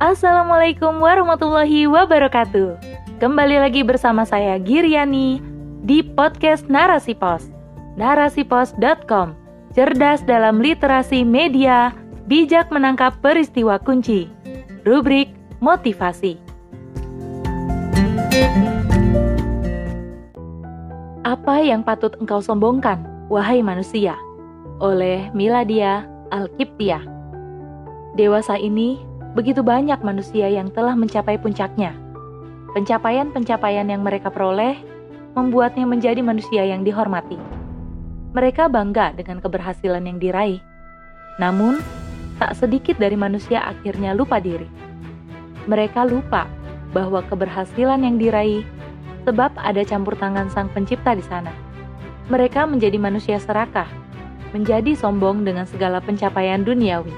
Assalamualaikum warahmatullahi wabarakatuh. Kembali lagi bersama saya Giriani di podcast Narasi Pos. Narasipos.com. Cerdas dalam literasi media, bijak menangkap peristiwa kunci. Rubrik motivasi. Apa yang patut engkau sombongkan, wahai manusia? Oleh Miladia Alkiptia. Dewasa ini begitu banyak manusia yang telah mencapai puncaknya. Pencapaian-pencapaian yang mereka peroleh membuatnya menjadi manusia yang dihormati. Mereka bangga dengan keberhasilan yang diraih. Namun, tak sedikit dari manusia akhirnya lupa diri. Mereka lupa bahwa keberhasilan yang diraih sebab ada campur tangan Sang Pencipta di sana. Mereka menjadi manusia serakah, menjadi sombong dengan segala pencapaian duniawi.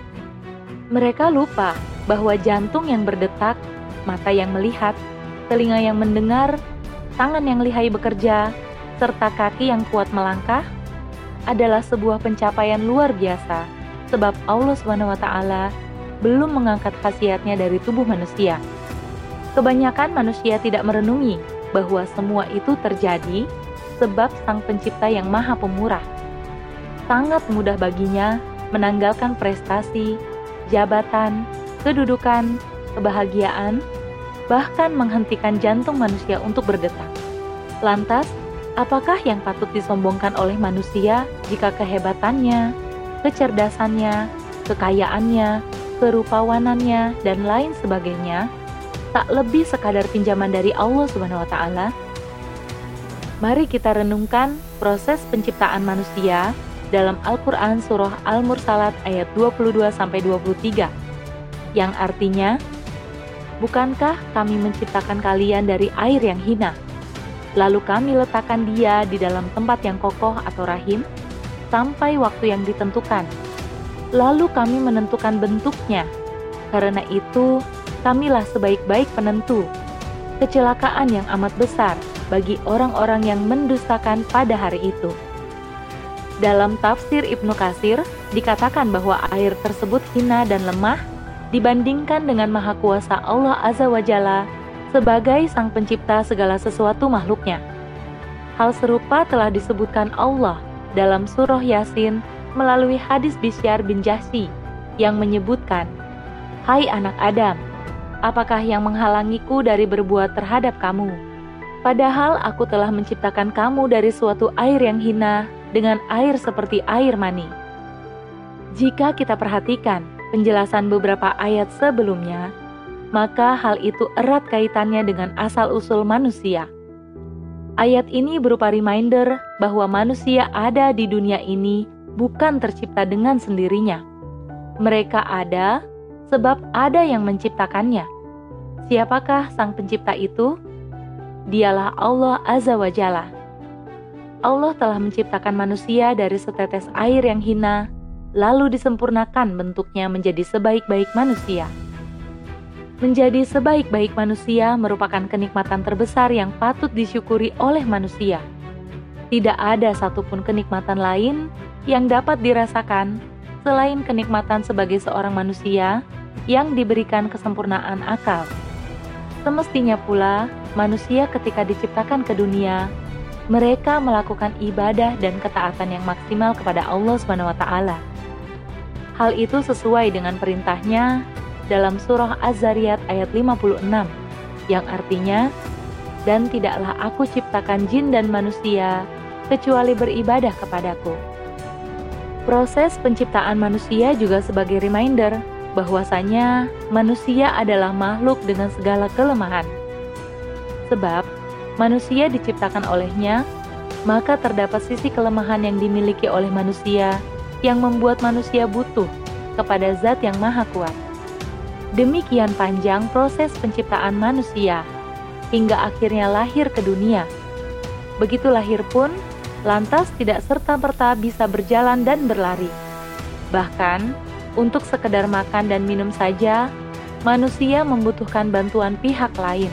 Mereka lupa bahwa jantung yang berdetak, mata yang melihat, telinga yang mendengar, tangan yang lihai bekerja, serta kaki yang kuat melangkah adalah sebuah pencapaian luar biasa sebab Allah SWT belum mengangkat khasiatnya dari tubuh manusia. Kebanyakan manusia tidak merenungi bahwa semua itu terjadi sebab Sang Pencipta yang Maha Pemurah. Sangat mudah baginya menanggalkan prestasi, jabatan, kedudukan, kebahagiaan, bahkan menghentikan jantung manusia untuk berdetak. Lantas, apakah yang patut disombongkan oleh manusia jika kehebatannya, kecerdasannya, kekayaannya, kerupawanannya, dan lain sebagainya tak lebih sekadar pinjaman dari Allah Subhanahu wa taala? Mari kita renungkan proses penciptaan manusia dalam Al-Qur'an surah Al-Mursalat ayat 22 sampai 23 yang artinya Bukankah kami menciptakan kalian dari air yang hina? Lalu kami letakkan dia di dalam tempat yang kokoh atau rahim sampai waktu yang ditentukan. Lalu kami menentukan bentuknya. Karena itu, kamilah sebaik-baik penentu. Kecelakaan yang amat besar bagi orang-orang yang mendustakan pada hari itu. Dalam tafsir Ibnu Kasir, dikatakan bahwa air tersebut hina dan lemah dibandingkan dengan maha kuasa Allah Azza wa Jalla sebagai sang pencipta segala sesuatu makhluknya. Hal serupa telah disebutkan Allah dalam surah Yasin melalui hadis Bisyar bin Jahsi yang menyebutkan, Hai anak Adam, apakah yang menghalangiku dari berbuat terhadap kamu? Padahal aku telah menciptakan kamu dari suatu air yang hina dengan air seperti air mani. Jika kita perhatikan, penjelasan beberapa ayat sebelumnya, maka hal itu erat kaitannya dengan asal-usul manusia. Ayat ini berupa reminder bahwa manusia ada di dunia ini bukan tercipta dengan sendirinya. Mereka ada sebab ada yang menciptakannya. Siapakah sang pencipta itu? Dialah Allah Azza wa Jalla. Allah telah menciptakan manusia dari setetes air yang hina lalu disempurnakan bentuknya menjadi sebaik-baik manusia. Menjadi sebaik-baik manusia merupakan kenikmatan terbesar yang patut disyukuri oleh manusia. Tidak ada satupun kenikmatan lain yang dapat dirasakan selain kenikmatan sebagai seorang manusia yang diberikan kesempurnaan akal. Semestinya pula, manusia ketika diciptakan ke dunia, mereka melakukan ibadah dan ketaatan yang maksimal kepada Allah taala. Hal itu sesuai dengan perintahnya dalam surah Az-Zariyat ayat 56 yang artinya dan tidaklah aku ciptakan jin dan manusia kecuali beribadah kepadaku. Proses penciptaan manusia juga sebagai reminder bahwasanya manusia adalah makhluk dengan segala kelemahan. Sebab manusia diciptakan olehnya, maka terdapat sisi kelemahan yang dimiliki oleh manusia yang membuat manusia butuh kepada zat yang maha kuat. Demikian panjang proses penciptaan manusia, hingga akhirnya lahir ke dunia. Begitu lahir pun, lantas tidak serta-merta bisa berjalan dan berlari. Bahkan, untuk sekedar makan dan minum saja, manusia membutuhkan bantuan pihak lain.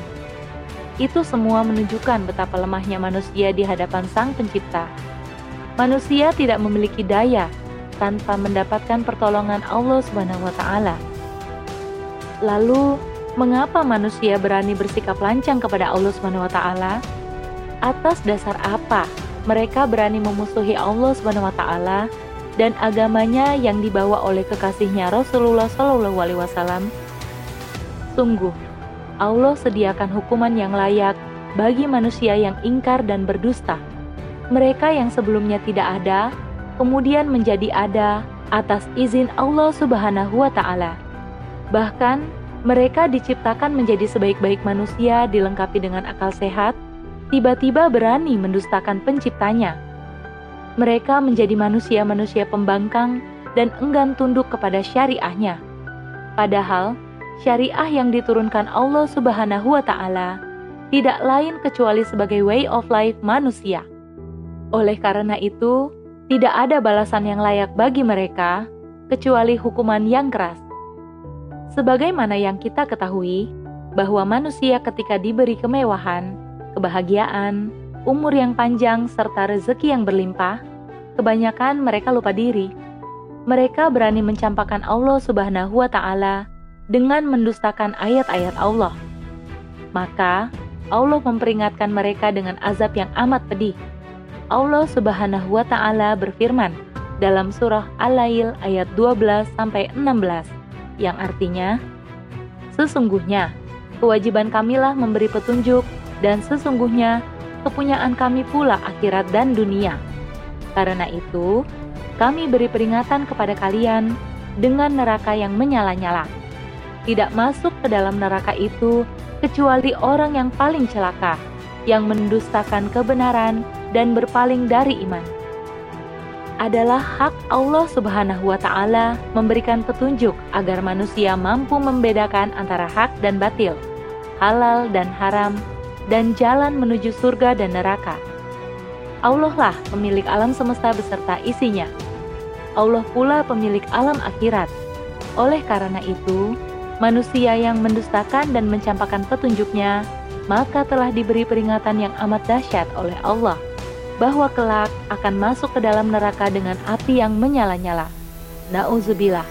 Itu semua menunjukkan betapa lemahnya manusia di hadapan Sang Pencipta. Manusia tidak memiliki daya tanpa mendapatkan pertolongan Allah Subhanahu wa taala. Lalu, mengapa manusia berani bersikap lancang kepada Allah Subhanahu wa taala? Atas dasar apa mereka berani memusuhi Allah Subhanahu wa taala dan agamanya yang dibawa oleh kekasihnya Rasulullah Shallallahu alaihi wasallam? Sungguh, Allah sediakan hukuman yang layak bagi manusia yang ingkar dan berdusta. Mereka yang sebelumnya tidak ada, kemudian menjadi ada atas izin Allah Subhanahu wa taala. Bahkan mereka diciptakan menjadi sebaik-baik manusia dilengkapi dengan akal sehat, tiba-tiba berani mendustakan penciptanya. Mereka menjadi manusia-manusia pembangkang dan enggan tunduk kepada syariahnya. Padahal, syariah yang diturunkan Allah Subhanahu wa taala tidak lain kecuali sebagai way of life manusia. Oleh karena itu, tidak ada balasan yang layak bagi mereka kecuali hukuman yang keras. Sebagaimana yang kita ketahui, bahwa manusia ketika diberi kemewahan, kebahagiaan, umur yang panjang, serta rezeki yang berlimpah, kebanyakan mereka lupa diri. Mereka berani mencampakkan Allah Subhanahu wa Ta'ala dengan mendustakan ayat-ayat Allah. Maka Allah memperingatkan mereka dengan azab yang amat pedih. Allah Subhanahu wa Ta'ala berfirman dalam surah Al-Lail ayat 12 sampai 16 yang artinya, Sesungguhnya, kewajiban kamilah memberi petunjuk dan sesungguhnya kepunyaan kami pula akhirat dan dunia. Karena itu, kami beri peringatan kepada kalian dengan neraka yang menyala-nyala. Tidak masuk ke dalam neraka itu kecuali orang yang paling celaka, yang mendustakan kebenaran dan berpaling dari iman adalah hak Allah Subhanahu wa Ta'ala memberikan petunjuk agar manusia mampu membedakan antara hak dan batil, halal dan haram, dan jalan menuju surga dan neraka. Allah lah pemilik alam semesta beserta isinya. Allah pula pemilik alam akhirat. Oleh karena itu, manusia yang mendustakan dan mencampakkan petunjuknya, maka telah diberi peringatan yang amat dahsyat oleh Allah bahwa kelak akan masuk ke dalam neraka dengan api yang menyala-nyala. Nauzubillah.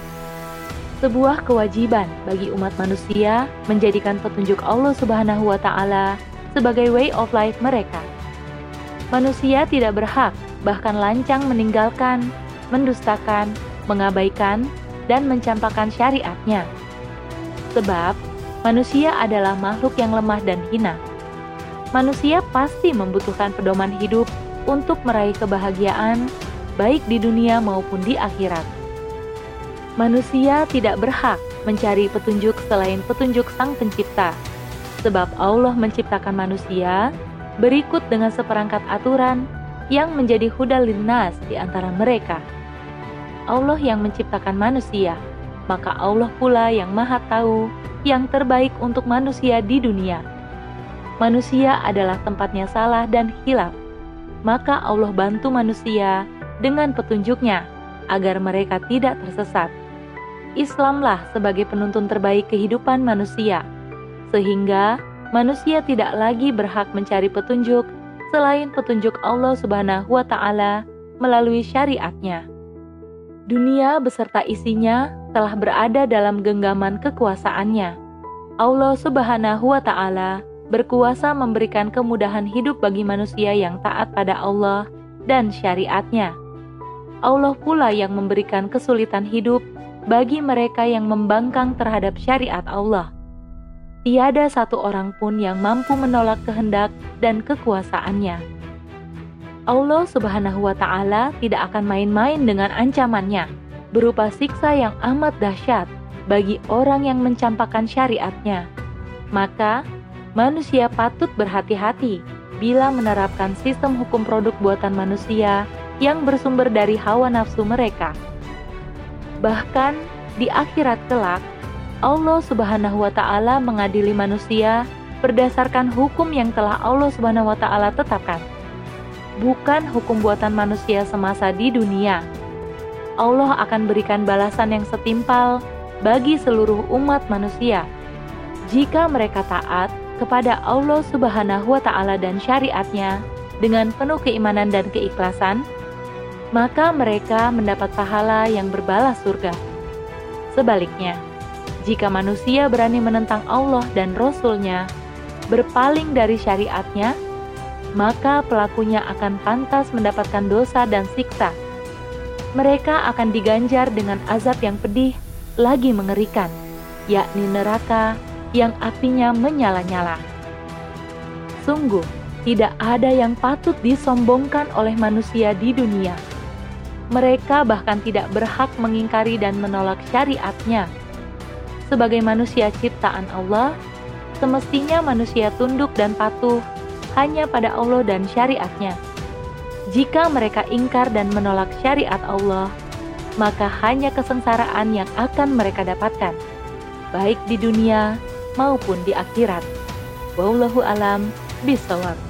Sebuah kewajiban bagi umat manusia menjadikan petunjuk Allah Subhanahu wa taala sebagai way of life mereka. Manusia tidak berhak bahkan lancang meninggalkan, mendustakan, mengabaikan, dan mencampakkan syariatnya. Sebab manusia adalah makhluk yang lemah dan hina. Manusia pasti membutuhkan pedoman hidup untuk meraih kebahagiaan, baik di dunia maupun di akhirat. Manusia tidak berhak mencari petunjuk selain petunjuk Sang Pencipta, sebab Allah menciptakan manusia berikut dengan seperangkat aturan yang menjadi hudal linnas di antara mereka. Allah yang menciptakan manusia, maka Allah pula yang maha tahu yang terbaik untuk manusia di dunia. Manusia adalah tempatnya salah dan hilaf maka Allah bantu manusia dengan petunjuknya agar mereka tidak tersesat. Islamlah sebagai penuntun terbaik kehidupan manusia, sehingga manusia tidak lagi berhak mencari petunjuk selain petunjuk Allah Subhanahu wa Ta'ala melalui syariatnya. Dunia beserta isinya telah berada dalam genggaman kekuasaannya. Allah Subhanahu wa Ta'ala berkuasa memberikan kemudahan hidup bagi manusia yang taat pada Allah dan syariatnya. Allah pula yang memberikan kesulitan hidup bagi mereka yang membangkang terhadap syariat Allah. Tiada satu orang pun yang mampu menolak kehendak dan kekuasaannya. Allah Subhanahu wa Ta'ala tidak akan main-main dengan ancamannya, berupa siksa yang amat dahsyat bagi orang yang mencampakkan syariatnya. Maka, manusia patut berhati-hati bila menerapkan sistem hukum produk buatan manusia yang bersumber dari hawa nafsu mereka. Bahkan di akhirat kelak, Allah Subhanahu wa taala mengadili manusia berdasarkan hukum yang telah Allah Subhanahu wa taala tetapkan. Bukan hukum buatan manusia semasa di dunia. Allah akan berikan balasan yang setimpal bagi seluruh umat manusia jika mereka taat kepada Allah Subhanahu wa Ta'ala dan syariatnya dengan penuh keimanan dan keikhlasan, maka mereka mendapat pahala yang berbalas surga. Sebaliknya, Jika manusia berani menentang Allah dan Rasul-Nya, berpaling dari syariatnya, maka pelakunya akan pantas mendapatkan dosa dan siksa. Mereka akan diganjar dengan azab yang pedih lagi mengerikan, yakni neraka yang apinya menyala-nyala. Sungguh, tidak ada yang patut disombongkan oleh manusia di dunia. Mereka bahkan tidak berhak mengingkari dan menolak syariatnya. Sebagai manusia ciptaan Allah, semestinya manusia tunduk dan patuh hanya pada Allah dan syariatnya. Jika mereka ingkar dan menolak syariat Allah, maka hanya kesengsaraan yang akan mereka dapatkan, baik di dunia maupun di akhirat. Wallahu alam bisawab.